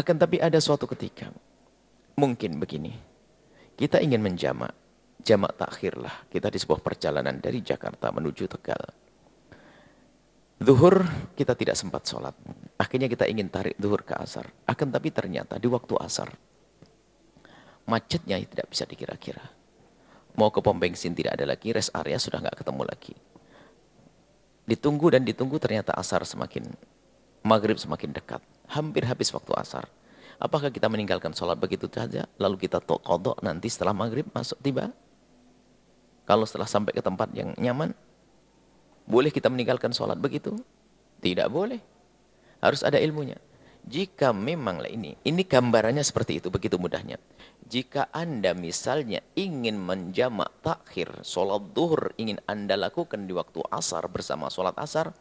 Akan tapi ada suatu ketika, mungkin begini, kita ingin menjamak, jamak takhir lah. Kita di sebuah perjalanan dari Jakarta menuju Tegal. Zuhur kita tidak sempat sholat. Akhirnya kita ingin tarik zuhur ke asar. Akan tapi ternyata di waktu asar, macetnya tidak bisa dikira-kira. Mau ke pom bensin tidak ada lagi, rest area sudah nggak ketemu lagi. Ditunggu dan ditunggu ternyata asar semakin, maghrib semakin dekat. Hampir habis waktu asar. Apakah kita meninggalkan sholat begitu saja, lalu kita kodok nanti setelah maghrib masuk tiba? Kalau setelah sampai ke tempat yang nyaman, boleh kita meninggalkan sholat begitu? Tidak boleh. Harus ada ilmunya. Jika memanglah ini, ini gambarannya seperti itu, begitu mudahnya. Jika Anda misalnya ingin menjamak takhir, sholat duhur ingin Anda lakukan di waktu asar bersama sholat asar,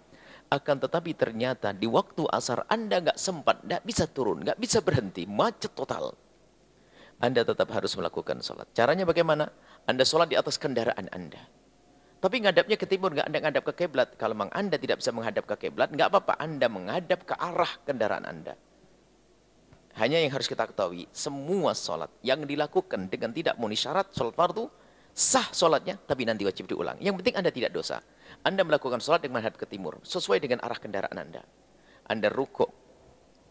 akan tetapi ternyata di waktu asar Anda nggak sempat, nggak bisa turun, nggak bisa berhenti, macet total. Anda tetap harus melakukan sholat. Caranya bagaimana? Anda sholat di atas kendaraan Anda. Tapi ngadapnya ke timur, nggak Anda ngadap ke kiblat. Kalau memang Anda tidak bisa menghadap ke kiblat, nggak apa-apa. Anda menghadap ke arah kendaraan Anda. Hanya yang harus kita ketahui, semua sholat yang dilakukan dengan tidak memenuhi syarat, sholat fardu, sah sholatnya, tapi nanti wajib diulang. Yang penting Anda tidak dosa. Anda melakukan sholat dengan menghadap ke timur, sesuai dengan arah kendaraan Anda. Anda rukuk,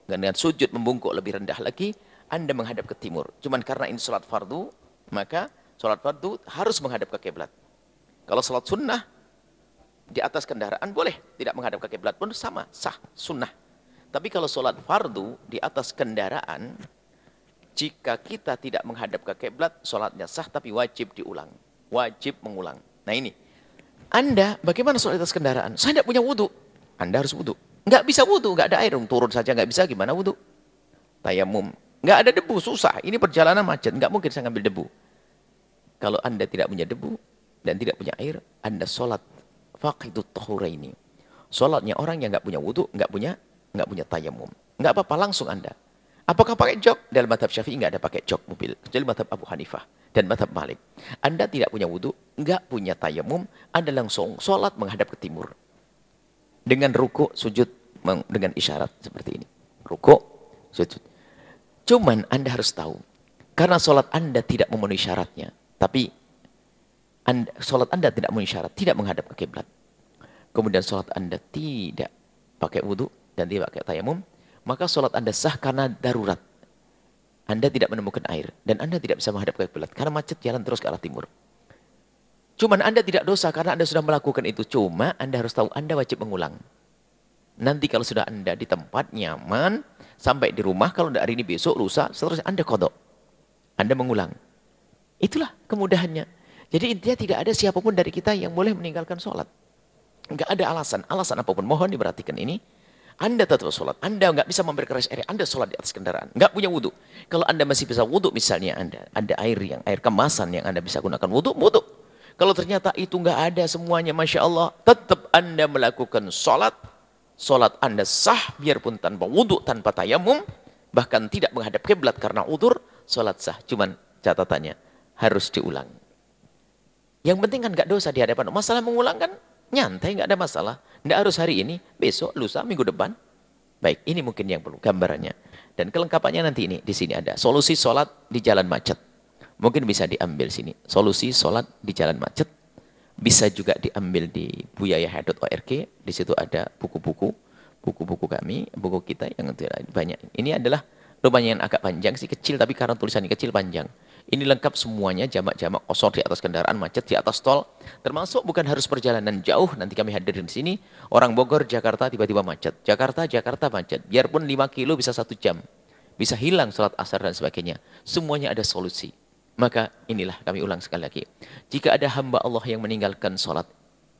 dengan sujud membungkuk lebih rendah lagi, Anda menghadap ke timur. Cuman karena ini sholat fardu, maka sholat fardu harus menghadap ke kiblat. Kalau sholat sunnah di atas kendaraan boleh tidak menghadap ke kiblat pun sama sah sunnah. Tapi kalau sholat fardu di atas kendaraan jika kita tidak menghadap ke kiblat sholatnya sah tapi wajib diulang, wajib mengulang. Nah ini Anda bagaimana di atas kendaraan? Saya tidak punya wudhu. Anda harus wudhu. Nggak bisa wudhu, nggak ada air, turun saja nggak bisa gimana wudhu? Tayamum, nggak ada debu, susah. Ini perjalanan macet, nggak mungkin saya ngambil debu. Kalau Anda tidak punya debu, dan tidak punya air, Anda sholat faqidut tahuraini. Sholatnya orang yang nggak punya wudhu, nggak punya nggak punya tayamum. Nggak apa-apa, langsung Anda. Apakah pakai jok? Dalam madhab syafi'i nggak ada pakai jok mobil. Kecuali madhab Abu Hanifah dan madhab Malik. Anda tidak punya wudhu, nggak punya tayamum, Anda langsung sholat menghadap ke timur. Dengan ruku, sujud, dengan isyarat seperti ini. Ruku, sujud. Cuman Anda harus tahu, karena sholat Anda tidak memenuhi syaratnya, tapi anda, sholat Anda tidak memenuhi syarat, tidak menghadap ke kiblat. Kemudian sholat Anda tidak pakai wudhu dan tidak pakai tayamum, maka sholat Anda sah karena darurat. Anda tidak menemukan air dan Anda tidak bisa menghadap ke kiblat karena macet jalan terus ke arah timur. Cuman Anda tidak dosa karena Anda sudah melakukan itu. Cuma Anda harus tahu Anda wajib mengulang. Nanti kalau sudah Anda di tempat nyaman, sampai di rumah, kalau tidak hari ini besok, lusa, seterusnya Anda kodok. Anda mengulang. Itulah kemudahannya. Jadi intinya tidak ada siapa pun dari kita yang boleh meninggalkan sholat. Enggak ada alasan, alasan apa pun. Mohon diperhatikan ini. Anda tetap sholat. Anda nggak bisa memberikan rest area. Anda sholat di atas kendaraan. Nggak punya wudhu. Kalau Anda masih bisa wudhu misalnya Anda. Ada air yang air kemasan yang Anda bisa gunakan wudhu, wudhu. Kalau ternyata itu nggak ada semuanya, Masya Allah. Tetap Anda melakukan sholat. Sholat Anda sah biarpun tanpa wudhu, tanpa tayamum. Bahkan tidak menghadap kiblat karena udur. Sholat sah. Cuman catatannya harus diulang. Yang penting kan nggak dosa di hadapan. Masalah mengulang kan nyantai, nggak ada masalah. Nggak harus hari ini, besok, lusa, minggu depan. Baik, ini mungkin yang perlu gambarannya. Dan kelengkapannya nanti ini, di sini ada. Solusi sholat di jalan macet. Mungkin bisa diambil sini. Solusi sholat di jalan macet. Bisa juga diambil di buyayah.org. Di situ ada buku-buku. Buku-buku kami, buku kita yang banyak. Ini adalah lumayan agak panjang sih, kecil. Tapi karena tulisannya kecil, panjang. Ini lengkap semuanya, jamak-jamak kosong di atas kendaraan, macet di atas tol. Termasuk bukan harus perjalanan jauh, nanti kami hadirin di sini. Orang Bogor, Jakarta tiba-tiba macet. Jakarta, Jakarta macet. Biarpun 5 kilo bisa satu jam. Bisa hilang sholat asar dan sebagainya. Semuanya ada solusi. Maka inilah kami ulang sekali lagi. Jika ada hamba Allah yang meninggalkan sholat,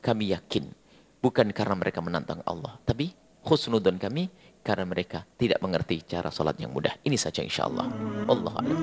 kami yakin. Bukan karena mereka menantang Allah. Tapi khusnudon kami, karena mereka tidak mengerti cara sholat yang mudah. Ini saja insya Allah. Allah alam.